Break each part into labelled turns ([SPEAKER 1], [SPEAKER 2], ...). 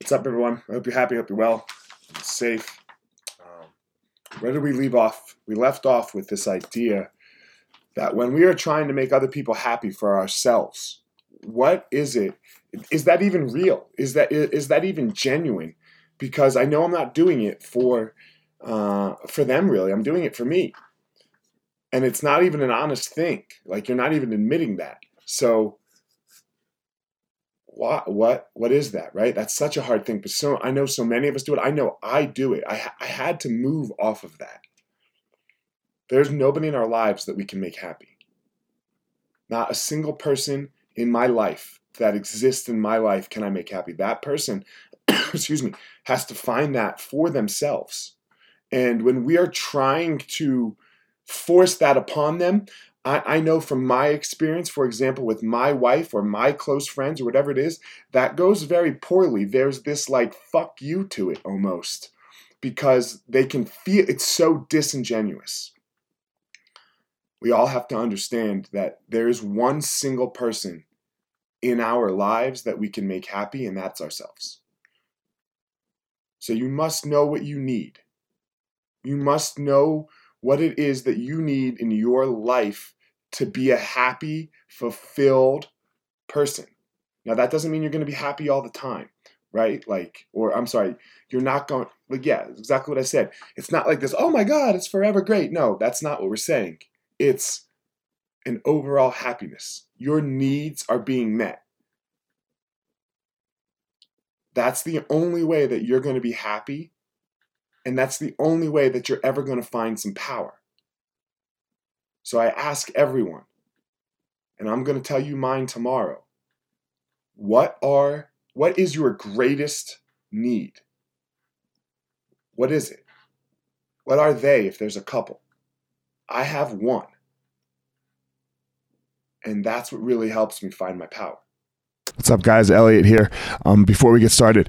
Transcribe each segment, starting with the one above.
[SPEAKER 1] What's up, everyone? I hope you're happy. Hope you're well, safe. Um, where did we leave off? We left off with this idea that when we are trying to make other people happy for ourselves, what is it? Is that even real? Is that is that even genuine? Because I know I'm not doing it for uh, for them. Really, I'm doing it for me, and it's not even an honest thing. Like you're not even admitting that. So what what what is that right? That's such a hard thing but so i know so many of us do it. I know i do it. I, I had to move off of that. There's nobody in our lives that we can make happy. Not a single person in my life that exists in my life can i make happy. That person excuse me has to find that for themselves. And when we are trying to force that upon them I, I know from my experience, for example, with my wife or my close friends or whatever it is, that goes very poorly. There's this like fuck you to it almost because they can feel it's so disingenuous. We all have to understand that there is one single person in our lives that we can make happy, and that's ourselves. So you must know what you need. You must know what it is that you need in your life to be a happy, fulfilled person. Now, that doesn't mean you're going to be happy all the time, right? Like, or I'm sorry, you're not going, like, yeah, exactly what I said. It's not like this, oh my God, it's forever great. No, that's not what we're saying. It's an overall happiness. Your needs are being met. That's the only way that you're going to be happy and that's the only way that you're ever going to find some power. So I ask everyone, and I'm going to tell you mine tomorrow. What are what is your greatest need? What is it? What are they if there's a couple? I have one. And that's what really helps me find my power.
[SPEAKER 2] What's up, guys? Elliot here. Um, before we get started,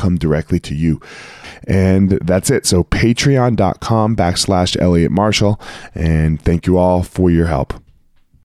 [SPEAKER 2] come directly to you. And that's it. So patreon.com backslash elliot marshall. And thank you all for your help